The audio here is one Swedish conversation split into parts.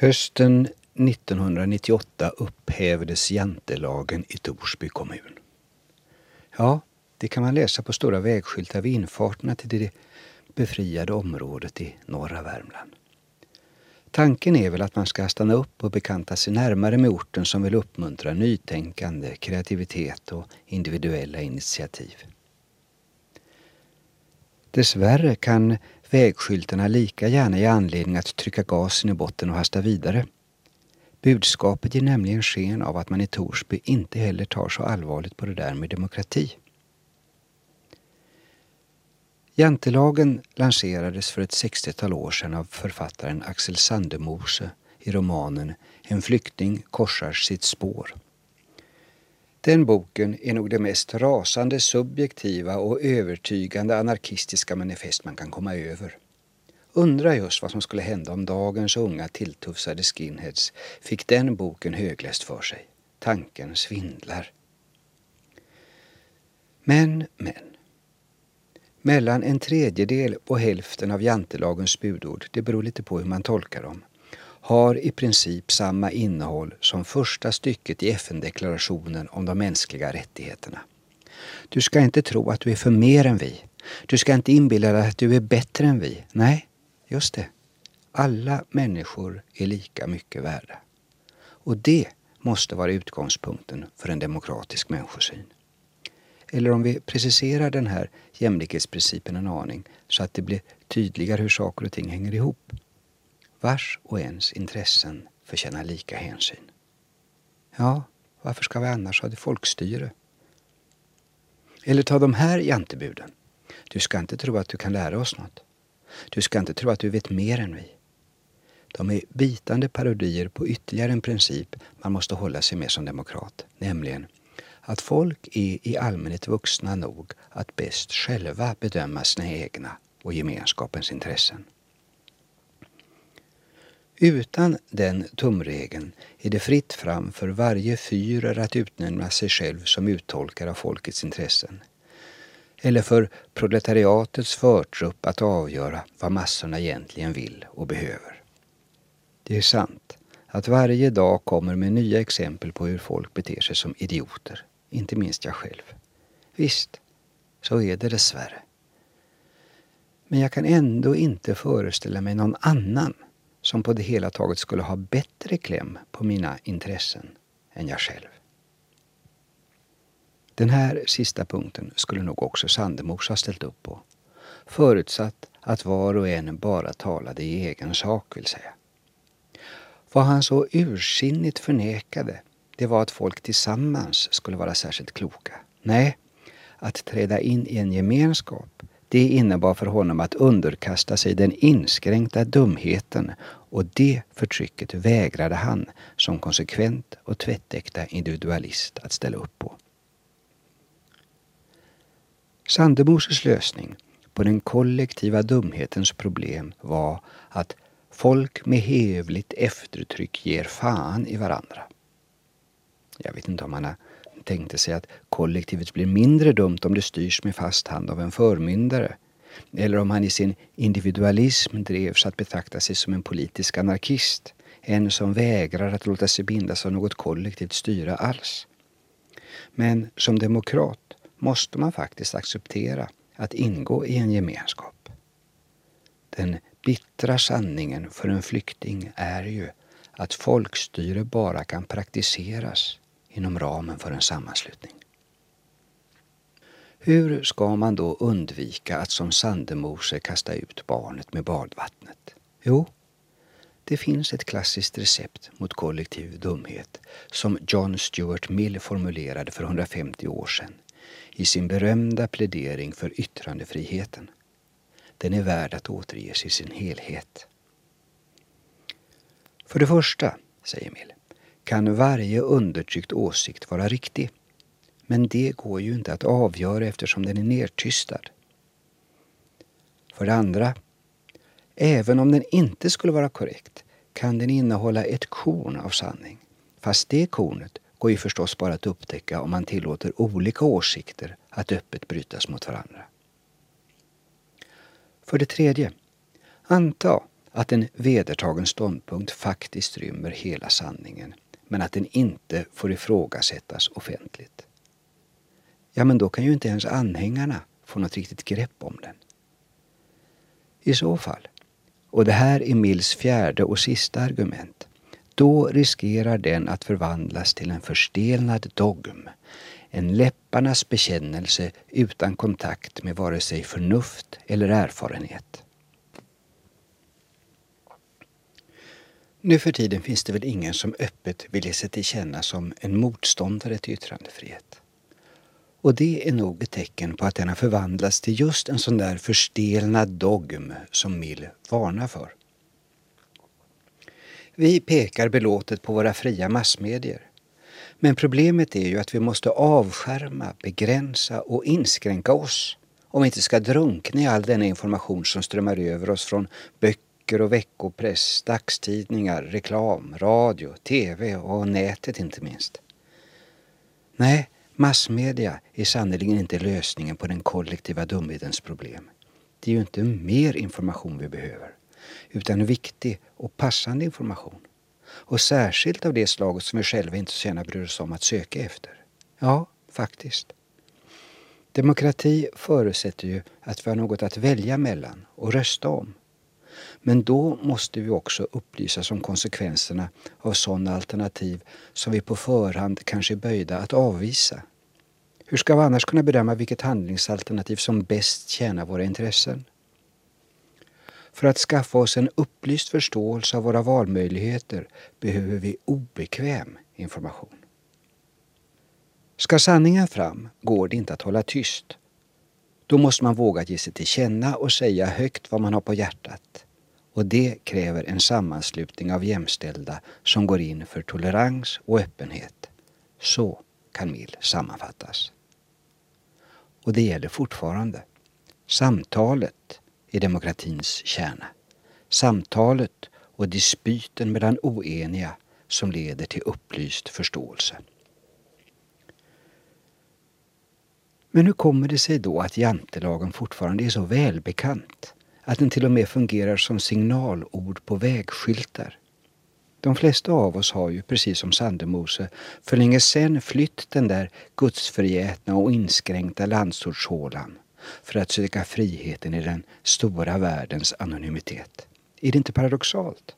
Hösten 1998 upphävdes jantelagen i Torsby kommun. Ja, det kan man läsa på stora vägskyltar vid infarterna till det befriade området i norra Värmland. Tanken är väl att man ska stanna upp och bekanta sig närmare med orten som vill uppmuntra nytänkande, kreativitet och individuella initiativ. Dessvärre kan vägskyltarna lika gärna ge anledning att trycka gasen i botten och hasta vidare. Budskapet ger nämligen sken av att man i Torsby inte heller tar så allvarligt på det där med demokrati. Jantelagen lanserades för ett 60-tal år sedan av författaren Axel Sandemose i romanen En flykting korsar sitt spår. Den boken är nog det mest rasande subjektiva och övertygande anarkistiska manifest man kan komma över. Undra just vad som skulle hända om dagens unga tilltufsade skinheads fick den boken högläst för sig. Tanken svindlar. Men, men. Mellan en tredjedel och hälften av jantelagens budord, det beror lite på hur man tolkar dem, har i princip samma innehåll som första stycket i FN-deklarationen om de mänskliga rättigheterna. Du ska inte tro att du är för mer än vi. Du ska inte inbilla dig att du är bättre än vi. Nej, just det. Alla människor är lika mycket värda. Och det måste vara utgångspunkten för en demokratisk människosyn. Eller om vi preciserar den här jämlikhetsprincipen en aning så att det blir tydligare hur saker och ting hänger ihop. Vars och ens intressen förtjänar lika hänsyn. Ja, varför ska vi annars ha det folkstyre? Eller ta de här jantebuden. Du ska inte tro att du kan lära oss något. Du ska inte tro att du vet mer än vi. De är bitande parodier på ytterligare en princip man måste hålla sig med som demokrat, nämligen att folk är i allmänhet vuxna nog att bäst själva bedöma sina egna och gemenskapens intressen. Utan den tumregeln är det fritt fram för varje fyrer att utnämna sig själv som uttolkare av folkets intressen. Eller för proletariatets förtrupp att avgöra vad massorna egentligen vill och behöver. Det är sant att varje dag kommer med nya exempel på hur folk beter sig som idioter inte minst jag själv. Visst, så är det dessvärre. Men jag kan ändå inte föreställa mig någon annan som på det hela taget skulle ha bättre kläm på mina intressen än jag själv. Den här sista punkten skulle nog också Sandemors ha ställt upp på. Förutsatt att var och en bara talade i egen sak, vill säga. Vad han så ursinnigt förnekade det var att folk tillsammans skulle vara särskilt kloka. Nej, att träda in i en gemenskap, det innebar för honom att underkasta sig den inskränkta dumheten och det förtrycket vägrade han som konsekvent och tvättäkta individualist att ställa upp på. Sandemoses lösning på den kollektiva dumhetens problem var att folk med hevligt eftertryck ger fan i varandra. Jag vet inte om han tänkte sig att kollektivet blir mindre dumt om det styrs med fast hand av en förmyndare. Eller om han i sin individualism drevs att betrakta sig som en politisk anarkist. En som vägrar att låta sig bindas av något kollektivt styre alls. Men som demokrat måste man faktiskt acceptera att ingå i en gemenskap. Den bittra sanningen för en flykting är ju att folkstyre bara kan praktiseras inom ramen för en sammanslutning. Hur ska man då undvika att som Sandemose kasta ut barnet med badvattnet? Jo, det finns ett klassiskt recept mot kollektiv dumhet som John Stuart Mill formulerade för 150 år sedan i sin berömda plädering för yttrandefriheten. Den är värd att återges i sin helhet. För det första, säger Mill, kan varje undertryckt åsikt vara riktig. Men det går ju inte att avgöra eftersom den är nedtystad. För det andra, även om den inte skulle vara korrekt kan den innehålla ett korn av sanning. Fast det kornet går ju förstås bara att upptäcka om man tillåter olika åsikter att öppet brytas mot varandra. För det tredje, anta att en vedertagen ståndpunkt faktiskt rymmer hela sanningen men att den inte får ifrågasättas offentligt. Ja, men då kan ju inte ens anhängarna få något riktigt grepp om den. I så fall, och det här är Mills fjärde och sista argument, då riskerar den att förvandlas till en förstelnad dogm, en läpparnas bekännelse utan kontakt med vare sig förnuft eller erfarenhet. Nu för tiden finns det väl ingen som öppet vill ge sig till känna som en motståndare till yttrandefrihet. Och det är nog ett tecken på att den har förvandlats till just en sån där förstelnad dogm som Mill varnar för. Vi pekar belåtet på våra fria massmedier. Men problemet är ju att vi måste avskärma, begränsa och inskränka oss om vi inte ska drunkna i all denna information som strömmar över oss från böcker och veckopress, dagstidningar, reklam, radio, tv och nätet inte minst. Nej, massmedia är sannerligen inte lösningen på den kollektiva dumhetens problem. Det är ju inte mer information vi behöver, utan viktig och passande information. Och särskilt av det slaget som vi själva inte så gärna bryr oss om att söka efter. Ja, faktiskt. Demokrati förutsätter ju att vi har något att välja mellan och rösta om. Men då måste vi också upplysas om konsekvenserna av sådana alternativ som vi på förhand kanske är böjda att avvisa. Hur ska vi annars kunna bedöma vilket handlingsalternativ som bäst tjänar våra intressen? För att skaffa oss en upplyst förståelse av våra valmöjligheter behöver vi obekväm information. Ska sanningen fram går det inte att hålla tyst. Då måste man våga ge sig till känna och säga högt vad man har på hjärtat. Och det kräver en sammanslutning av jämställda som går in för tolerans och öppenhet. Så kan Mill sammanfattas. Och det gäller fortfarande. Samtalet är demokratins kärna. Samtalet och dispyten mellan oeniga som leder till upplyst förståelse. Men hur kommer det sig då att jantelagen fortfarande är så välbekant att den till och med fungerar som signalord på vägskyltar? De flesta av oss har ju, precis som Sandemose, för länge sedan flytt den där gudsförgätna och inskränkta landsortshålan för att söka friheten i den stora världens anonymitet. Är det inte paradoxalt?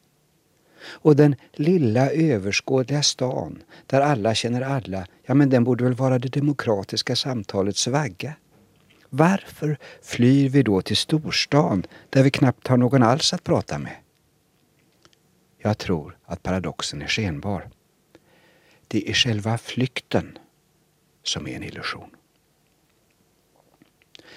Och den lilla överskådliga stan där alla känner alla, ja men den borde väl vara det demokratiska samtalets vagga? Varför flyr vi då till storstan där vi knappt har någon alls att prata med? Jag tror att paradoxen är skenbar. Det är själva flykten som är en illusion.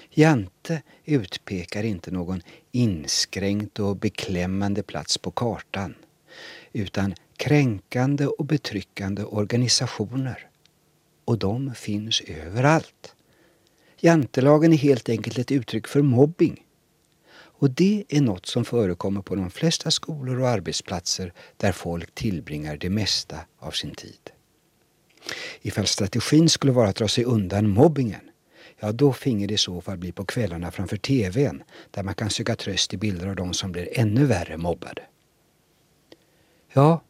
Jante utpekar inte någon inskränkt och beklämmande plats på kartan utan kränkande och betryckande organisationer. Och de finns överallt. Jantelagen är helt enkelt ett uttryck för mobbing. Och det är något som förekommer på de flesta skolor och arbetsplatser där folk tillbringar det mesta av sin tid. Ifall strategin skulle vara att dra sig undan mobbingen ja då finge det i så fall bli på kvällarna framför TVn där man kan söka tröst i bilder av de som blir ännu värre mobbade. Ja,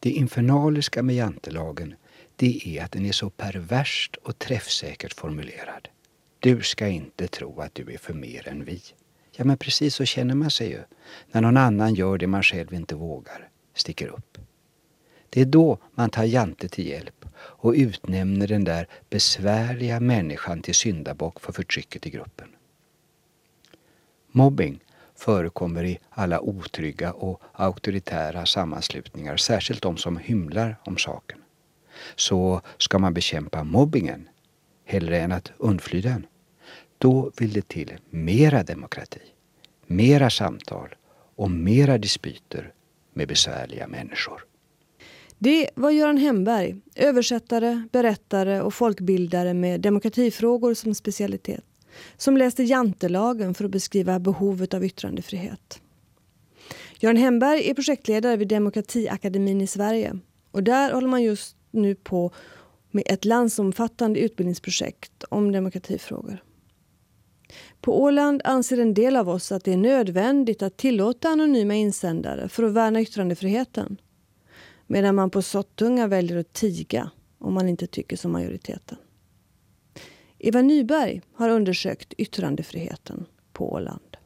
det infernaliska med jantelagen det är att den är så perverst och träffsäkert formulerad. Du ska inte tro att du är för mer än vi. Ja, men precis så känner man sig ju när någon annan gör det man själv inte vågar, sticker upp. Det är då man tar Jante till hjälp och utnämner den där besvärliga människan till syndabock för förtrycket i gruppen. Mobbing förekommer i alla otrygga och auktoritära sammanslutningar, särskilt de som hymlar om saken. Så ska man bekämpa mobbingen hellre än att undfly den, då vill det till mera demokrati, mera samtal och mera dispyter med besvärliga människor. Det var Göran Hemberg, översättare, berättare och folkbildare med demokratifrågor som specialitet, som läste jantelagen för att beskriva behovet av yttrandefrihet. Göran Hemberg är projektledare vid Demokratiakademin i Sverige och där håller man just nu på med ett landsomfattande utbildningsprojekt om demokratifrågor. På Åland anser en del av oss att det är nödvändigt att tillåta anonyma insändare för att värna yttrandefriheten. Medan man på Sottunga väljer att tiga om man inte tycker som majoriteten. Eva Nyberg har undersökt yttrandefriheten på Åland.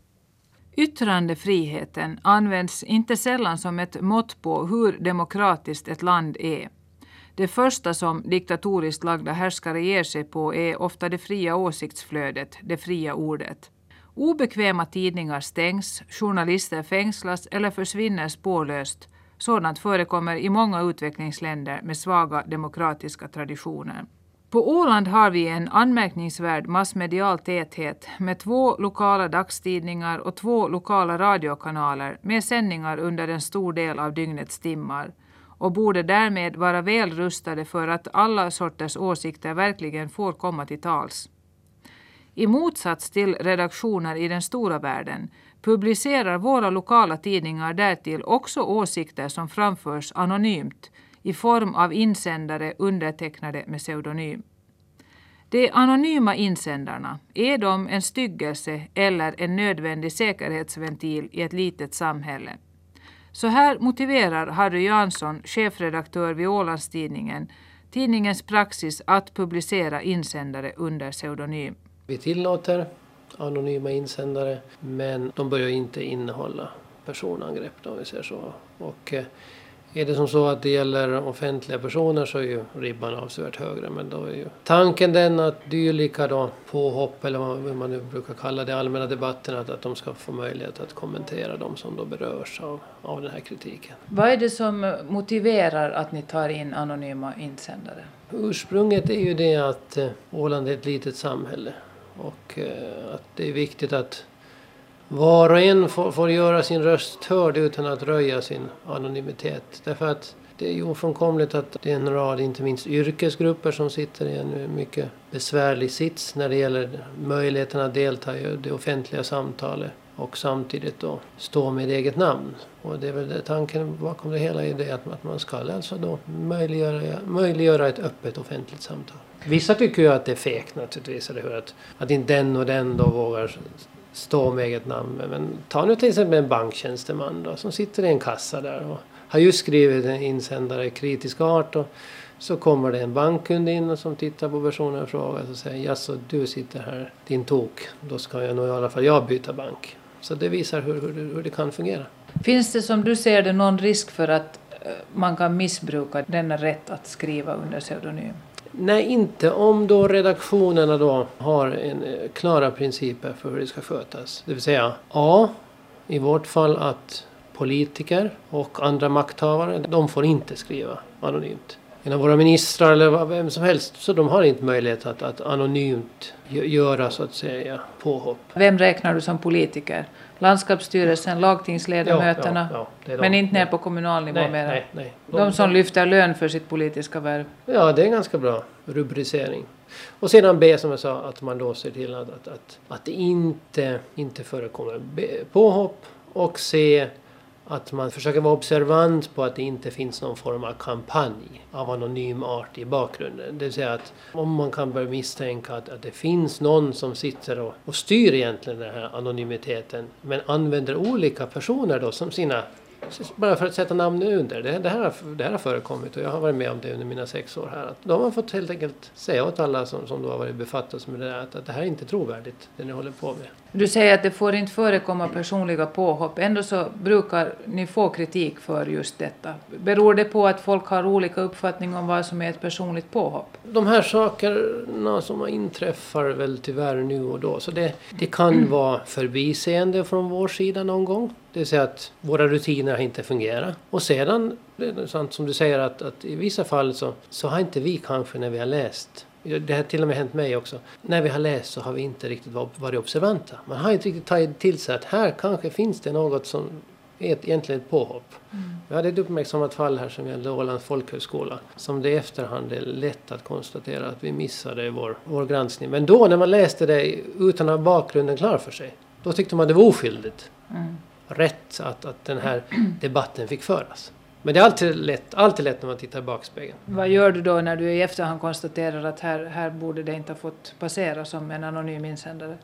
Yttrandefriheten används inte sällan som ett mått på hur demokratiskt ett land är. Det första som diktatoriskt lagda härskare ger sig på är ofta det fria åsiktsflödet, det fria ordet. Obekväma tidningar stängs, journalister fängslas eller försvinner spårlöst. Sådant förekommer i många utvecklingsländer med svaga demokratiska traditioner. På Åland har vi en anmärkningsvärd massmedial täthet med två lokala dagstidningar och två lokala radiokanaler med sändningar under en stor del av dygnets timmar och borde därmed vara väl rustade för att alla sorters åsikter verkligen får komma till tals. I motsats till redaktioner i den stora världen publicerar våra lokala tidningar därtill också åsikter som framförs anonymt i form av insändare undertecknade med pseudonym. De anonyma insändarna, är de en styggelse eller en nödvändig säkerhetsventil i ett litet samhälle? Så här motiverar Harry Jansson, chefredaktör vid Ålandstidningen, tidningens praxis att publicera insändare under pseudonym. Vi tillåter anonyma insändare men de börjar inte innehålla personangrepp om vi säger så. Och eh, är det som så att det gäller offentliga personer så är ju ribban avsevärt högre. Men då är ju tanken den att dylika då påhopp eller vad man nu brukar kalla det allmänna debatten att, att de ska få möjlighet att kommentera de som då berörs av, av den här kritiken. Vad är det som motiverar att ni tar in anonyma insändare? Ursprunget är ju det att eh, Åland är ett litet samhälle och eh, att det är viktigt att var och en får, får göra sin röst hörd utan att röja sin anonymitet. Därför att det är ju ofrånkomligt att det är en rad, inte minst yrkesgrupper som sitter i en mycket besvärlig sits när det gäller möjligheten att delta i det offentliga samtalet och samtidigt då stå med eget namn. Och det är väl det, tanken bakom det hela är det att, att man ska alltså då möjliggöra, möjliggöra ett öppet offentligt samtal. Vissa tycker ju att det är fegt naturligtvis, eller hur? Att, att inte den och den då vågar stå med eget namn. Men ta nu till exempel en banktjänsteman då, som sitter i en kassa där och har just skrivit en insändare i kritisk art. Och så kommer det en bankkund in och som tittar på personen och frågar. och säger jaså du sitter här din tok. Då ska jag nog i alla fall jag byta bank. Så det visar hur, hur, hur det kan fungera. Finns det som du ser det någon risk för att eh, man kan missbruka denna rätt att skriva under pseudonym? Nej, inte om då redaktionerna då har en, eh, klara principer för hur det ska skötas. Det vill säga A. I vårt fall att politiker och andra makthavare, de får inte skriva anonymt. En av våra ministrar eller vem som helst, så de har inte möjlighet att, att anonymt göra så att säga påhopp. Vem räknar du som politiker? Landskapsstyrelsen, lagtingsledamöterna, ja, ja, men inte ner på kommunal nivå nej, mer? Nej, nej. De, de som lyfter lön för sitt politiska värv? Ja, det är en ganska bra rubricering. Och sedan B som jag sa, att man då ser till att, att, att, att det inte, inte förekommer påhopp. Och C att man försöker vara observant på att det inte finns någon form av kampanj av anonym art i bakgrunden. Det vill säga att om man kan börja misstänka att, att det finns någon som sitter och, och styr egentligen den här anonymiteten men använder olika personer då som sina bara för att sätta namn under. Det, det, här det här har förekommit och jag har varit med om det under mina sex år här. då har man fått helt enkelt säga åt alla som, som då har varit befattas med det där att, att det här är inte trovärdigt, det ni håller på med. Du säger att det får inte förekomma personliga påhopp. Ändå så brukar ni få kritik för just detta. Beror det på att folk har olika uppfattning om vad som är ett personligt påhopp? De här sakerna som inträffar väl tyvärr nu och då. Så det, det kan vara förbiseende från vår sida någon gång. Det vill säga att våra rutiner inte fungerat. Och sedan, sant som du säger, att, att i vissa fall så, så har inte vi kanske när vi har läst det har till och med hänt mig också. När vi har läst så har vi inte riktigt varit observanta. Man har inte riktigt tagit till sig att här kanske finns det något som är ett, egentligen ett påhopp. Mm. Vi hade ett uppmärksammat fall här som gällde Ålands folkhögskola. Som det i efterhand är lätt att konstatera att vi missade i vår, vår granskning. Men då när man läste det utan att ha bakgrunden klar för sig. Då tyckte man det var oskyldigt. Mm. Rätt att, att den här debatten fick föras. Men det är alltid lätt, alltid lätt när man tittar i backspegeln. Vad gör du då när du i efterhand konstaterar att här, här borde det inte ha fått passera som en anonym insändare?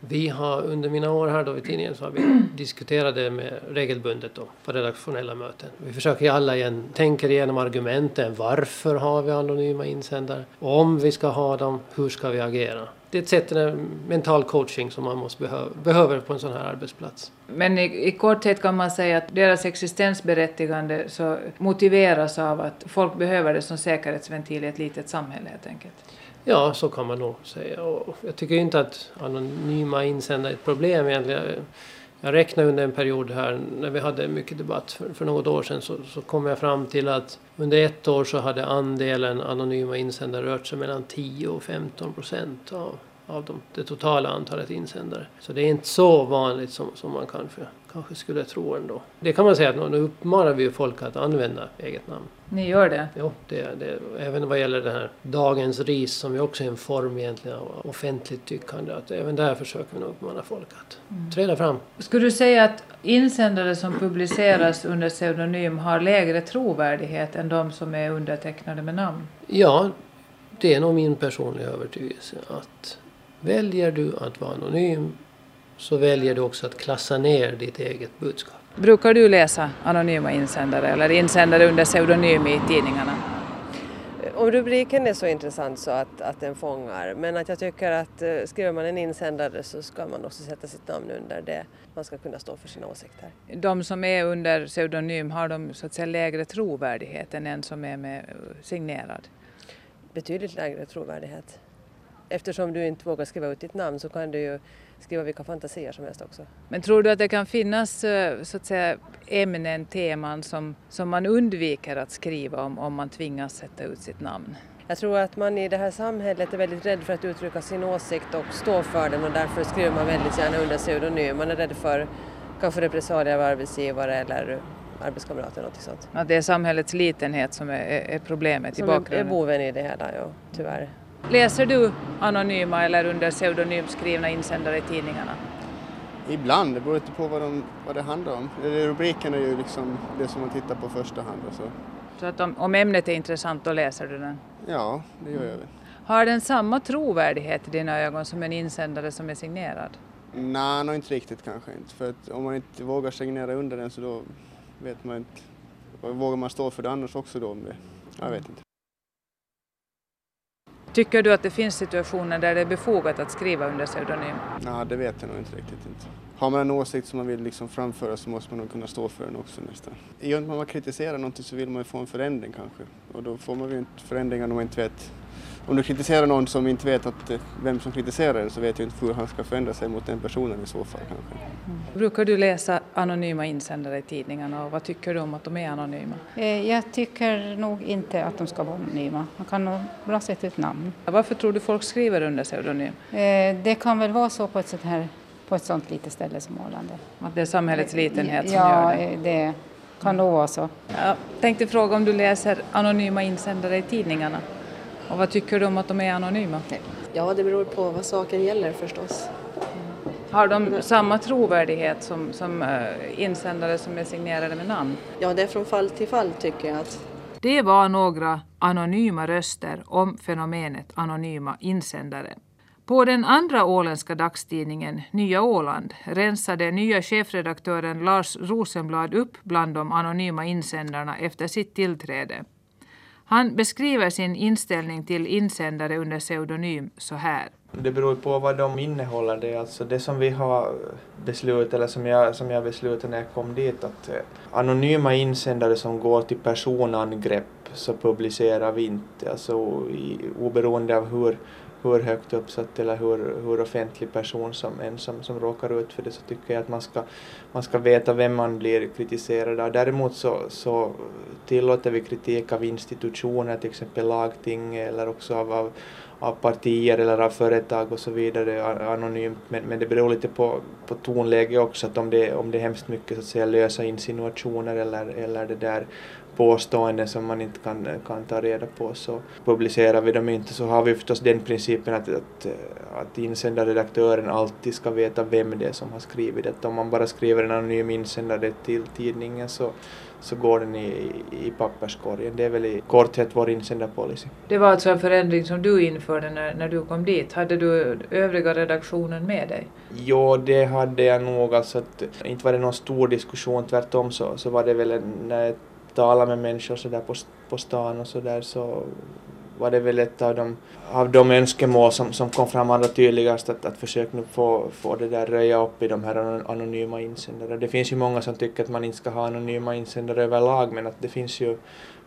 Vi har under mina år här då i tidningen så har vi diskuterat det med regelbundet då på redaktionella möten. Vi försöker alla igen, tänker igenom argumenten. Varför har vi anonyma insändare? Om vi ska ha dem, hur ska vi agera? Det är ett sätt, en mental coaching som man måste behöva, behöver på en sån här arbetsplats. Men i, i korthet kan man säga att deras existensberättigande så motiveras av att folk behöver det som säkerhetsventil i ett litet samhälle helt enkelt. Ja, så kan man nog säga. Och jag tycker inte att anonyma insändare är ett problem egentligen. Jag räknade under en period här när vi hade mycket debatt för, för något år sedan så, så kom jag fram till att under ett år så hade andelen anonyma insändare rört sig mellan 10 och 15 procent av, av de, det totala antalet insändare. Så det är inte så vanligt som, som man kanske, kanske skulle tro ändå. Det kan man säga att nu uppmanar vi folk att använda eget namn. Ni gör det? Jo, det, det, även vad gäller den här dagens ris som ju också är en form egentligen av offentligt tyckande. Att även där försöker vi nog uppmana folk att mm. träda fram. Skulle du säga att insändare som publiceras under pseudonym har lägre trovärdighet än de som är undertecknade med namn? Ja, det är nog min personliga övertygelse att väljer du att vara anonym så väljer du också att klassa ner ditt eget budskap. Brukar du läsa anonyma insändare eller insändare under pseudonym i tidningarna? Om rubriken är så intressant så att, att den fångar, men att jag tycker att uh, skriver man en insändare så ska man också sätta sitt namn under det. Man ska kunna stå för sina åsikter. De som är under pseudonym, har de så att säga lägre trovärdighet än en som är med signerad? Betydligt lägre trovärdighet. Eftersom du inte vågar skriva ut ditt namn så kan du ju skriva vilka fantasier som helst också. Men tror du att det kan finnas eh, så att säga, ämnen, teman som, som man undviker att skriva om om man tvingas sätta ut sitt namn? Jag tror att man i det här samhället är väldigt rädd för att uttrycka sin åsikt och stå för den och därför skriver man väldigt gärna under pseudonym. Man är rädd för kanske repressalier av arbetsgivare eller arbetskamrater något sånt. Ja, det är samhällets litenhet som är, är problemet som i bakgrunden? Som är boven i det hela, ja, tyvärr. Läser du anonyma eller under pseudonym skrivna insändare i tidningarna? Ibland, det beror lite på vad, de, vad det handlar om. Rubriken är ju liksom det som man tittar på första hand. Så, så att om, om ämnet är intressant då läser du den? Ja, det gör jag väl. Har den samma trovärdighet i dina ögon som en insändare som är signerad? Nej, nog inte riktigt kanske inte. För att om man inte vågar signera under den så då vet man inte. Vågar man stå för det annars också då om det? Jag vet inte. Tycker du att det finns situationer där det är befogat att skriva under pseudonym? Ja, det vet jag nog inte riktigt. Inte. Har man en åsikt som man vill liksom framföra så måste man nog kunna stå för den också nästan. I och med att man kritiserar någonting så vill man ju få en förändring kanske. Och då får man ju inte förändringar om man inte vet om du kritiserar någon som inte vet att, eh, vem som kritiserar den så vet jag inte hur han ska förändra sig mot den personen i så fall kanske. Mm. Brukar du läsa anonyma insändare i tidningarna och vad tycker du om att de är anonyma? Eh, jag tycker nog inte att de ska vara anonyma. Man kan nog bra sätta ett namn. Varför tror du folk skriver under pseudonym? Eh, det kan väl vara så på ett sånt här på ett sånt litet ställe som Arlanda. Att det är samhällets litenhet som ja, gör det? Ja, det kan nog vara så. Jag tänkte fråga om du läser anonyma insändare i tidningarna? Och vad tycker du om att de är anonyma? Ja, det beror på vad saken gäller förstås. Har de samma trovärdighet som, som uh, insändare som är signerade med namn? Ja, det är från fall till fall tycker jag. Att... Det var några anonyma röster om fenomenet anonyma insändare. På den andra åländska dagstidningen Nya Åland rensade nya chefredaktören Lars Rosenblad upp bland de anonyma insändarna efter sitt tillträde. Han beskriver sin inställning till insändare under pseudonym så här. Det beror på vad de innehåller. Det alltså det som vi har beslutat, eller som jag, som jag beslutade när jag kom dit, att eh, anonyma insändare som går till personangrepp så publicerar vi inte, alltså i, oberoende av hur hur högt uppsatt eller hur, hur offentlig person som en som, som råkar ut för det så tycker jag att man ska, man ska veta vem man blir kritiserad av. Däremot så, så tillåter vi kritik av institutioner, till exempel lagting eller också av, av, av partier eller av företag och så vidare anonymt. Men, men det beror lite på, på tonläge också, att om det, om det är hemskt mycket så att säga lösa insinuationer eller, eller det där påståenden som man inte kan, kan ta reda på så publicerar vi dem inte så har vi förstås den principen att, att, att insändarredaktören alltid ska veta vem det är som har skrivit det. Om man bara skriver en anonym insändare till tidningen så, så går den i, i papperskorgen. Det är väl i korthet vår insändarpolicy. Det var alltså en förändring som du införde när, när du kom dit. Hade du övriga redaktionen med dig? Jo, det hade jag nog. Alltså att, inte var det någon stor diskussion, tvärtom så, så var det väl en, när jag talade med människor så där på, på stan och så där så var det väl ett av de, av de önskemål som, som kom fram allra tydligast att, att försöka nu få, få det där röja upp i de här anonyma insändare. Det finns ju många som tycker att man inte ska ha anonyma insändare överlag men att det finns ju,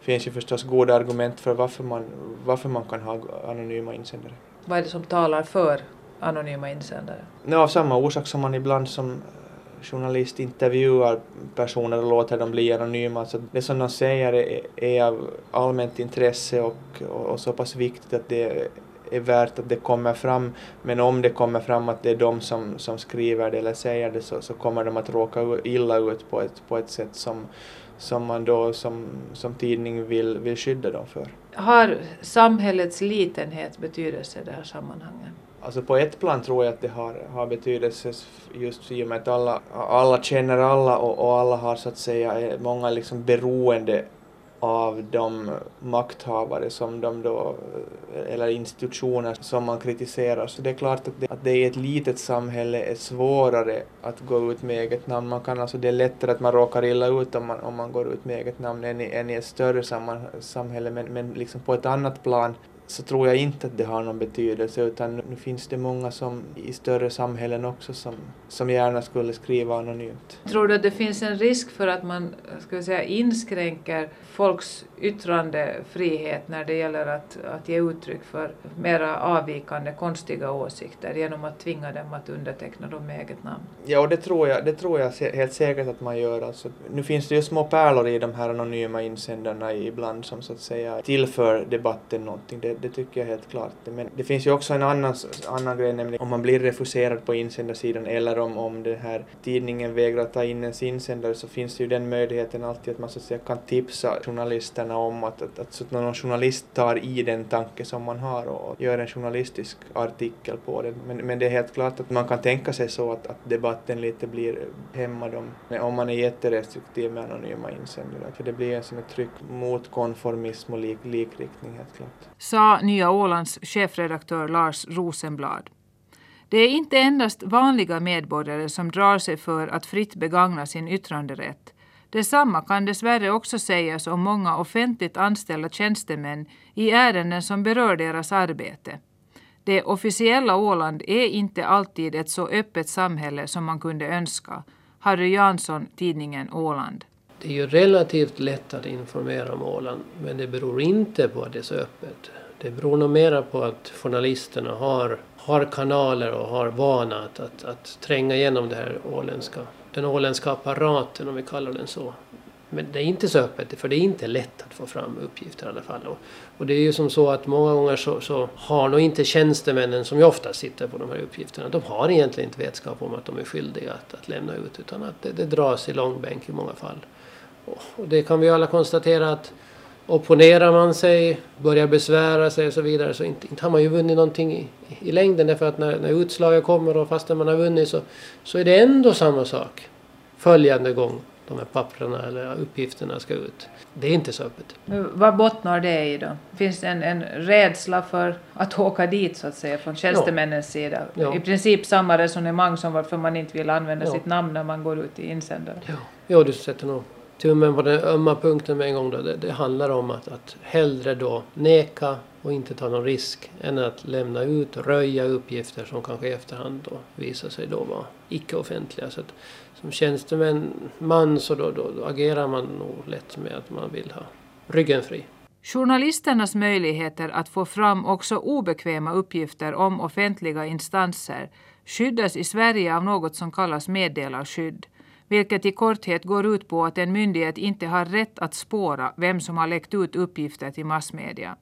finns ju förstås goda argument för varför man, varför man kan ha anonyma insändare. Vad är det som talar för anonyma insändare? No, av samma orsak som man ibland som journalist intervjuar personer och låter dem bli anonyma. Alltså det som de säger är, är av allmänt intresse och, och, och, så pass viktigt att det är värt att det kommer fram. Men om det kommer fram att det är de som, som skriver det eller säger det så, så kommer de att råka illa ut på ett, på ett sätt som, som man då som, som tidning vill, vill skydda dem för. Har samhällets litenhet betydelse i det här sammanhanget? Alltså på ett plan tror jag att det har, har betydelse just i och med att alla, alla känner alla och, och alla har så att säga, eh, många liksom beroende av de makthavare som de då, eh, eller institutioner som man kritiserar. Så det är klart att det, att det i ett litet samhälle är svårare att gå ut med eget namn. Man kan alltså, det är lättare att man råkar illa ut om man, om man går ut med eget namn än i, än i ett större samhälle. Men, men liksom på ett annat plan så tror jag inte att det har någon betydelse utan nu finns det många som i större samhällen också som, som gärna skulle skriva anonymt. Tror du att det finns en risk för att man ska vi säga, inskränker folks yttrandefrihet när det gäller att, att ge uttryck för mera avvikande, konstiga åsikter genom att tvinga dem att underteckna dem med eget namn? Ja, det tror jag, det tror jag helt säkert att man gör. Alltså, nu finns det ju små pärlor i de här anonyma insändarna ibland som så att säga tillför debatten någonting. Det, det tycker jag helt klart. Men det finns ju också en annan, annan grej, nämligen om man blir refuserad på insändarsidan eller om, om den här tidningen vägrar ta in ens insändare så finns det ju den möjligheten alltid att man så att säga kan tipsa journalisterna om att, att, att, så att någon journalist tar i den tanke som man har och gör en journalistisk artikel på den. Men, men det är helt klart att man kan tänka sig så att, att debatten lite blir hämmad om, om man är jätterestriktiv med anonyma insändare. För det blir en sån tryck mot konformism och lik, likriktning helt klart. Sa Nya Ålands chefredaktör Lars Rosenblad. Det är inte endast vanliga medborgare som drar sig för att fritt begagna sin yttranderätt. Detsamma kan dessvärre också sägas om många offentligt anställda tjänstemän i ärenden som berör deras arbete. Det officiella Åland är inte alltid ett så öppet samhälle som man kunde önska. Harry Jansson, tidningen Åland. Det är ju relativt lätt att informera om Åland men det beror inte på att det är så öppet. Det beror nog mera på att journalisterna har, har kanaler och har vana att, att, att tränga igenom det här åländska, den åländska apparaten om vi kallar den så. Men det är inte så öppet, för det är inte lätt att få fram uppgifter i alla fall. Och, och det är ju som så att många gånger så, så, har nog inte tjänstemännen som ju ofta sitter på de här uppgifterna, de har egentligen inte vetskap om att de är skyldiga att, att lämna ut utan att det, det dras i långbänk i många fall. Och, och det kan vi alla konstatera att opponerar man sig, börjar besvära sig och så vidare så inte, inte har man ju vunnit någonting i, i längden därför att när, när utslaget kommer och fastän man har vunnit så, så är det ändå samma sak följande gång de här papperna eller uppgifterna ska ut. Det är inte så öppet. Vad bottnar det i då? Finns det en, en rädsla för att åka dit så att säga från tjänstemännens ja. sida? Ja. I princip samma resonemang som varför man inte vill använda ja. sitt namn när man går ut i insändare. Ja, ja du sätter nog tummen på den ömma punkten med en gång. Då. Det, det handlar om att, att hellre då neka och inte ta någon risk än att lämna ut och röja uppgifter som kanske i efterhand då visar sig då vara icke-offentliga. Så att, som tjänsteman så då, då, då agerar man nog lätt med att man vill ha ryggen fri. Journalisternas möjligheter att få fram också obekväma uppgifter om offentliga instanser skyddas i Sverige av något som kallas meddelarskydd vilket i korthet går ut på att en myndighet inte har rätt att spåra vem som har läckt ut uppgifter till massmedia.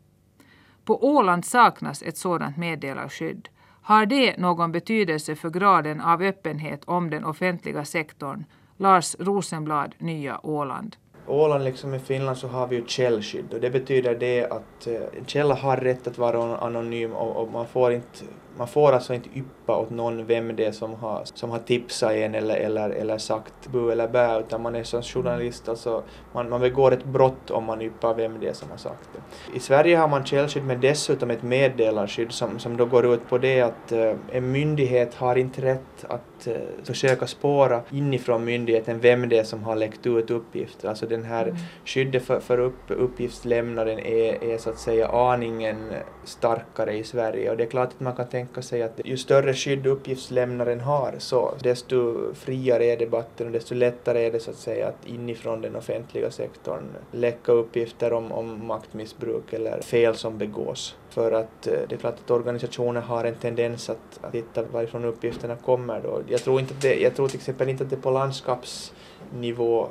På Åland saknas ett sådant meddelarskydd. Har det någon betydelse för graden av öppenhet om den offentliga sektorn? Lars Rosenblad, Nya Åland. Åland liksom i Finland så har vi ju källskydd och det betyder det att eh, en källa har rätt att vara anonym och, och man får inte man får alltså inte yppa åt någon vem det är som har, som har tipsat en eller, eller, eller sagt bu eller bä, utan man är som journalist, alltså man, man begår ett brott om man yppar vem det är som har sagt det. I Sverige har man källskydd men dessutom ett meddelarskydd som, som då går ut på det att uh, en myndighet har inte rätt att uh, försöka spåra inifrån myndigheten vem det är som har läckt ut uppgifter. Alltså den här mm. skyddet för, för upp, uppgiftslämnaren är, är så att säga aningen starkare i Sverige och det är klart att man kan tänka tänka sig att ju större skydd uppgiftslämnaren har så desto friare är debatten och desto lättare är det så att säga att inifrån den offentliga sektorn läcka uppgifter om, om maktmissbruk eller fel som begås. För att eh, det är klart att organisationer har en tendens att, att titta varifrån uppgifterna kommer då. Jag tror, inte det, jag tror till exempel inte att det på landskapsnivå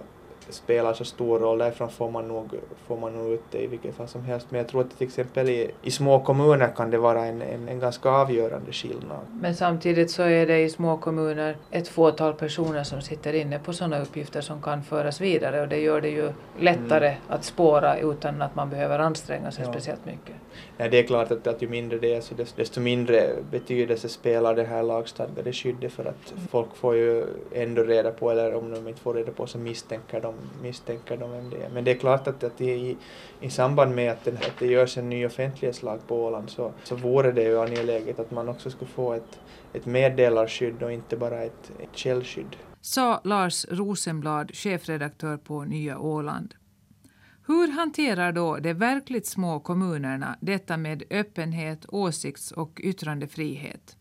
spelar så stor roll. Därifrån får man nog, får man nog ut det i vilket fall som helst. Men jag tror att till exempel i, i små kommuner kan det vara en, en, en ganska avgörande skillnad. Men samtidigt så är det i små kommuner ett fåtal personer som sitter inne på sådana uppgifter som kan föras vidare och det gör det ju lättare mm. att spåra utan att man behöver anstränga sig ja. speciellt mycket. Nej, det är klart att, att ju mindre det är så desto mindre betydelse spelar det här lagstadgade skyddet för att mm. folk får ju ändå reda på, eller om de inte får reda på så misstänker de misstänker de vem det är. Men det är klart att, att i, i samband med att, den, att det görs en ny offentlighetslag på Åland så, så vore det ju angeläget att man också skulle få ett, ett meddelarskydd och inte bara ett, ett källskydd. Sa Lars Rosenblad, chefredaktör på Nya Åland. Hur hanterar då de verkligt små kommunerna detta med öppenhet, åsikts och yttrandefrihet?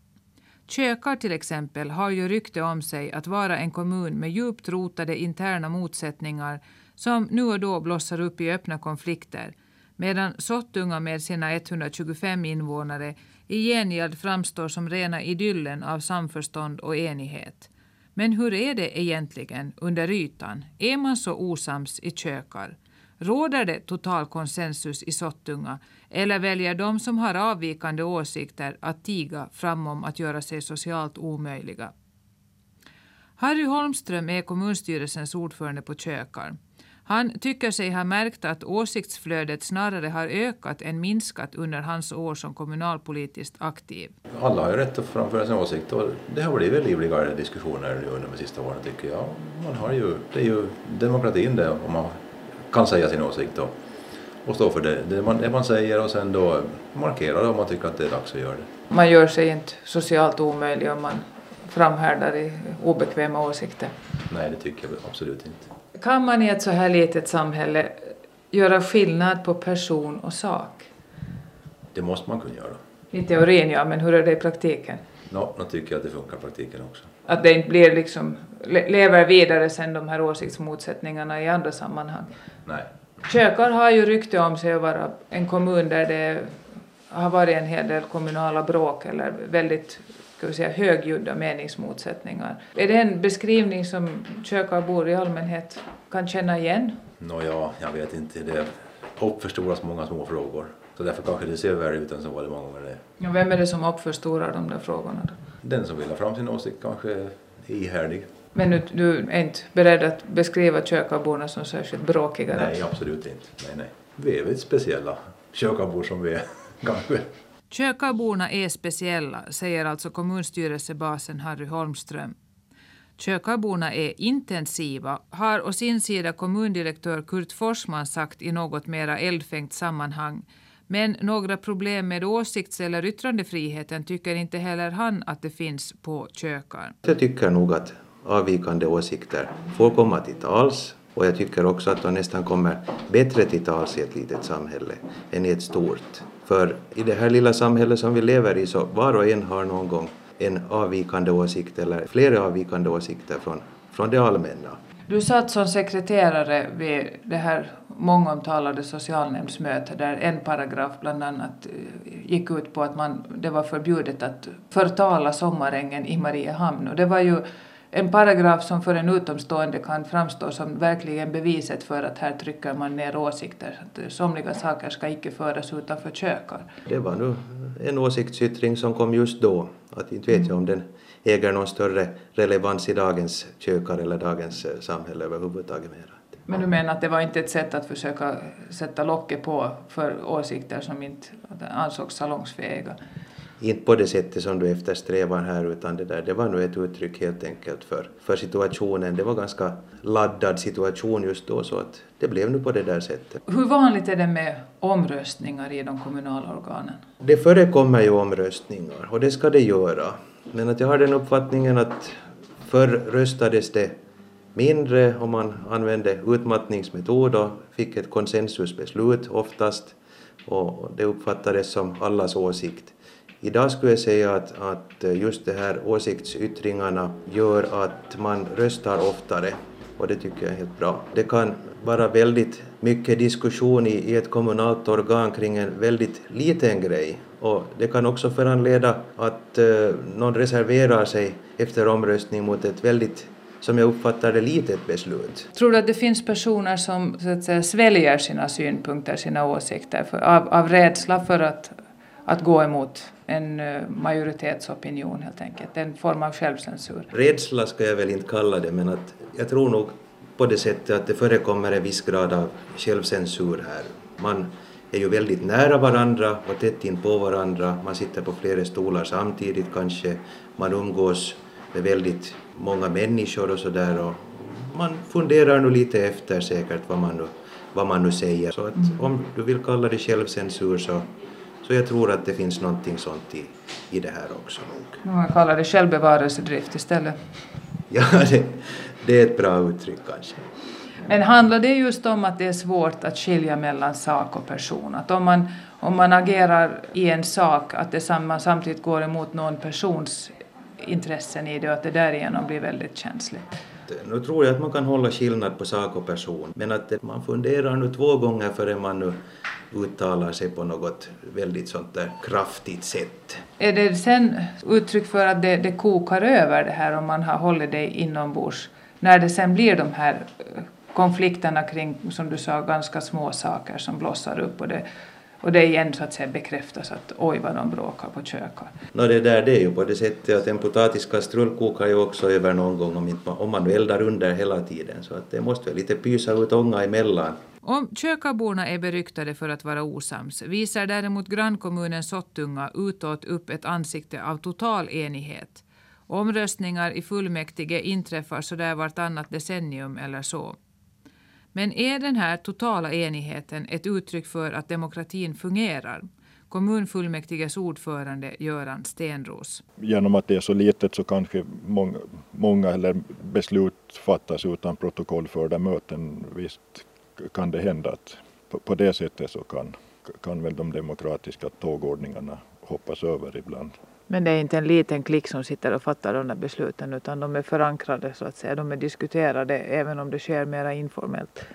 Kökar till exempel har ju rykte om sig att vara en kommun med djupt rotade interna motsättningar som nu och då blossar upp i öppna konflikter medan Sottunga med sina 125 invånare i gengäld framstår som rena idyllen av samförstånd och enighet. Men hur är det egentligen under ytan? Är man så osams i kökar? Råder det total konsensus i Sottunga eller väljer de som har avvikande åsikter att tiga framom att göra sig socialt omöjliga? Harry Holmström är kommunstyrelsens ordförande på Kökar. Han tycker sig ha märkt att åsiktsflödet snarare har ökat än minskat under hans år som kommunalpolitiskt aktiv. Alla har ju rätt att framföra sin åsikt och det har blivit livligare diskussioner under de sista åren tycker jag. Man har ju, det är ju demokratin det och man kan säga sin åsikt och, och stå för det, det, man, det man säger och sen då markera om man tycker att det är dags att göra det. Man gör sig inte socialt omöjlig om man framhärdar i obekväma åsikter. Nej, det tycker jag absolut inte. Kan man i ett så här litet samhälle göra skillnad på person och sak? Det måste man kunna göra. I teorin ja, men hur är det i praktiken? No, nu tycker jag att det funkar i praktiken också. Att det inte blir liksom, lever vidare sen de här åsiktsmotsättningarna i andra sammanhang? Nej. Kökar har ju rykte om sig att vara en kommun där det har varit en hel del kommunala bråk eller väldigt ska vi säga, högljudda meningsmotsättningar. Är det en beskrivning som kökarbor i allmänhet kan känna igen? Nåja, jag vet inte. Det uppförstoras många små frågor. Så därför kanske det ser värre ut än så var det många gånger det. Och vem är det som uppförstorar de där frågorna då? Den som vill ha fram sin åsikt kanske är ihärdig. Men du, du är inte beredd att beskriva kökarborna som särskilt bråkiga? Nej, absolut inte. Nej, nej. Vi är väl speciella kökarbor som vi är, kanske. Kökarborna är speciella, säger alltså kommunstyrelsebasen Harry Holmström. Kökarborna är intensiva, har å sin sida kommundirektör Kurt Forsman sagt i något mera eldfängt sammanhang. Men några problem med åsikts eller yttrandefriheten tycker inte heller han att det finns på Kökar. Jag tycker nog att avvikande åsikter får komma till tals och jag tycker också att de nästan kommer bättre till tals i ett litet samhälle än i ett stort. För i det här lilla samhället som vi lever i så var och en har någon gång en avvikande åsikt eller flera avvikande åsikter från, från det allmänna. Du satt som sekreterare vid det här mångomtalade socialnämndsmöte där en paragraf bland annat eh, gick ut på att man, det var förbjudet att förtala sommarängen i Mariehamn. Och det var ju en paragraf som för en utomstående kan framstå som verkligen beviset för att här trycker man ner åsikter. Att somliga saker ska icke föras utanför kökar. Det var nu en åsiktsyttring som kom just då. Att inte vet jag om den äger någon större relevans i dagens kökar eller dagens eh, samhälle överhuvudtaget. mera. Men du menar att det var inte ett sätt att försöka sätta locket på för åsikter som inte ansågs salongsfähiga? Inte på det sättet som du eftersträvar här utan det där, det var nog ett uttryck helt enkelt för, för situationen. Det var ganska laddad situation just då så att det blev nu på det där sättet. Hur vanligt är det med omröstningar i de kommunala organen? Det förekommer ju omröstningar och det ska det göra. Men att jag har den uppfattningen att förr röstades det mindre om man använde utmattningsmetod och fick ett konsensusbeslut oftast och det uppfattades som allas åsikt. Idag skulle jag säga att, att just de här åsiktsyttringarna gör att man röstar oftare och det tycker jag är helt bra. Det kan vara väldigt mycket diskussion i, i ett kommunalt organ kring en väldigt liten grej och det kan också föranleda att eh, någon reserverar sig efter omröstning mot ett väldigt som jag uppfattar det, litet beslut. Tror du att det finns personer som så att säga, sväljer sina synpunkter, sina åsikter för, av, av rädsla för att, att gå emot en eh, majoritetsopinion helt enkelt, en form av självcensur? Rädsla ska jag väl inte kalla det, men att jag tror nog på det sättet att det förekommer en viss grad av självcensur här. Man är ju väldigt nära varandra och tätt in på varandra, man sitter på flera stolar samtidigt kanske, man umgås med väldigt många människor och sådär och man funderar nu lite efter säkert vad man nu, vad man nu säger. Så att mm. om du vill kalla det självcensur så, så jag tror att det finns någonting sånt i, i det här också. Nog. Man kallar det självbevarelsedrift istället. Ja, det, det är ett bra uttryck kanske. Men handlar det just om att det är svårt att skilja mellan sak och person? Att om man, om man agerar i en sak, att det samtidigt går emot någon persons intressen i det och att det därigenom blir väldigt känsligt. Nu tror jag att man kan hålla skillnad på sak och person, men att man funderar nu två gånger före man nu uttalar sig på något väldigt sånt där kraftigt sätt. Är det sen uttryck för att det, det kokar över det här om man har hållit det inombords, när det sen blir de här konflikterna kring, som du sa, ganska små saker som blossar upp och det och det igen så att säga bekräftas att oj vad de bråkar på köket. No, det, där, det är ju på det sättet att en potatiskastrull kokar ju också över någon gång om, inte, om man eldar under hela tiden så att det måste väl lite pysa ut ånga emellan. Om kökaborna är beryktade för att vara osams visar däremot grannkommunen Sottunga utåt upp ett ansikte av total enighet. Omröstningar i fullmäktige inträffar sådär vartannat decennium eller så. Men är den här totala enigheten ett uttryck för att demokratin fungerar? Kommunfullmäktiges ordförande Göran Stenros. Genom att det är så litet så kanske många, många eller beslut fattas utan protokollförda möten. Visst kan det hända att på, på det sättet så kan, kan väl de demokratiska tågordningarna hoppas över ibland. Men det är inte en liten klick som sitter och fattar de där besluten utan de är förankrade så att säga. De är diskuterade även om det sker mera informellt.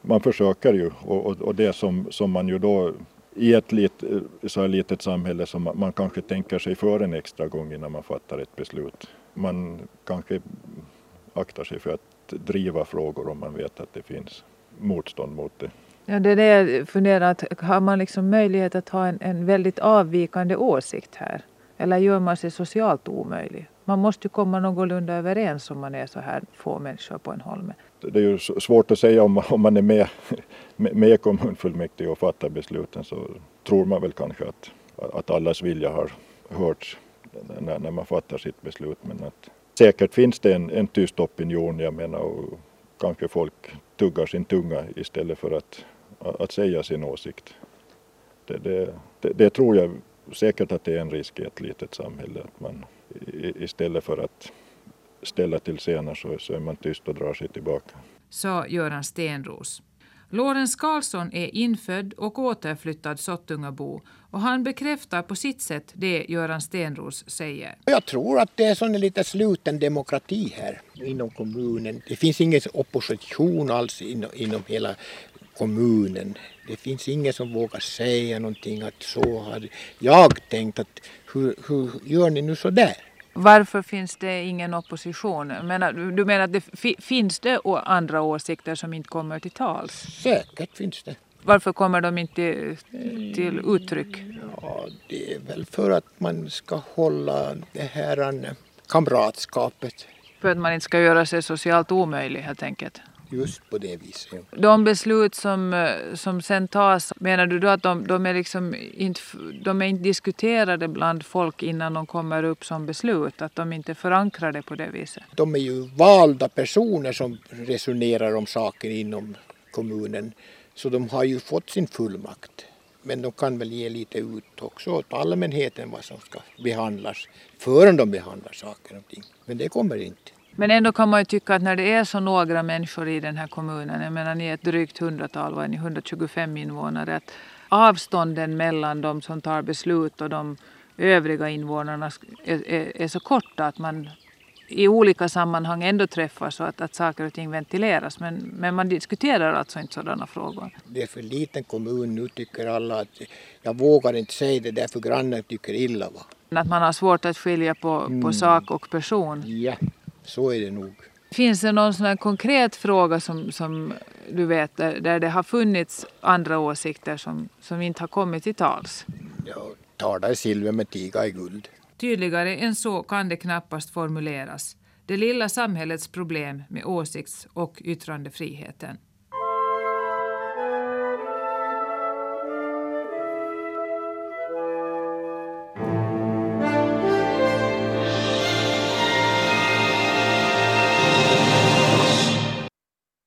Man försöker ju och, och, och det som, som man ju då i ett lit, så här litet samhälle som man, man kanske tänker sig för en extra gång innan man fattar ett beslut. Man kanske aktar sig för att driva frågor om man vet att det finns motstånd mot det. Ja, det är det jag funderar, att har man liksom möjlighet att ha en, en väldigt avvikande åsikt här? Eller gör man sig socialt omöjlig? Man måste ju komma någorlunda överens om man är så här få människor på en holme. Det är ju svårt att säga om, om man är med, med i kommunfullmäktige och fattar besluten så tror man väl kanske att, att allas vilja har hörts när, när man fattar sitt beslut. Men att säkert finns det en, en tyst opinion, jag menar, och kanske folk tuggar sin tunga istället för att, att säga sin åsikt. Det, det, det, det tror jag säkert att det är en risk i ett litet samhälle att man istället för att ställa till scener så, så är man tyst och drar sig tillbaka. Sa Göran Stenros. Lorentz Karlsson är infödd och återflyttad Sottungabo och han bekräftar på sitt sätt det Göran Stenros säger. Jag tror att det är sån lite sluten demokrati här inom kommunen. Det finns ingen opposition alls inom, inom hela kommunen. Det finns ingen som vågar säga någonting att så har jag tänkt att hur, hur gör ni nu så där? Varför finns det ingen opposition? Menar, du menar att det finns det andra åsikter som inte kommer till tals? Säkert finns det. Varför kommer de inte till uttryck? Ja, det är väl för att man ska hålla det här kamratskapet. För att man inte ska göra sig socialt omöjlig helt enkelt? Just på det viset. De beslut som, eh, som sen tas, menar du då att de, de, är liksom inte, de är inte diskuterade bland folk innan de kommer upp som beslut? Att de inte är förankrade på det viset? De är ju valda personer som resonerar om saker inom kommunen. Så de har ju fått sin fullmakt. Men de kan väl ge lite ut också åt allmänheten vad som ska behandlas förrän de behandlar saker och ting. Men det kommer inte. Men ändå kan man ju tycka att när det är så några människor i den här kommunen, jag menar ni är ett drygt hundratal, vad är ni, 125 invånare, att avstånden mellan de som tar beslut och de övriga invånarna är, är, är så korta att man i olika sammanhang ändå träffas så att, att saker och ting ventileras. Men, men man diskuterar alltså inte sådana frågor. Det är för liten kommun nu tycker alla att jag vågar inte säga det därför grannen tycker illa. Va? Att man har svårt att skilja på, mm. på sak och person. Ja, så är det nog. Finns det någon sån konkret fråga som, som du vet där, där det har funnits andra åsikter som, som inte har kommit till tals? Ja, talar silver med tiga i guld. Tydligare än så kan det knappast formuleras. Det lilla samhällets problem med åsikts och yttrandefriheten.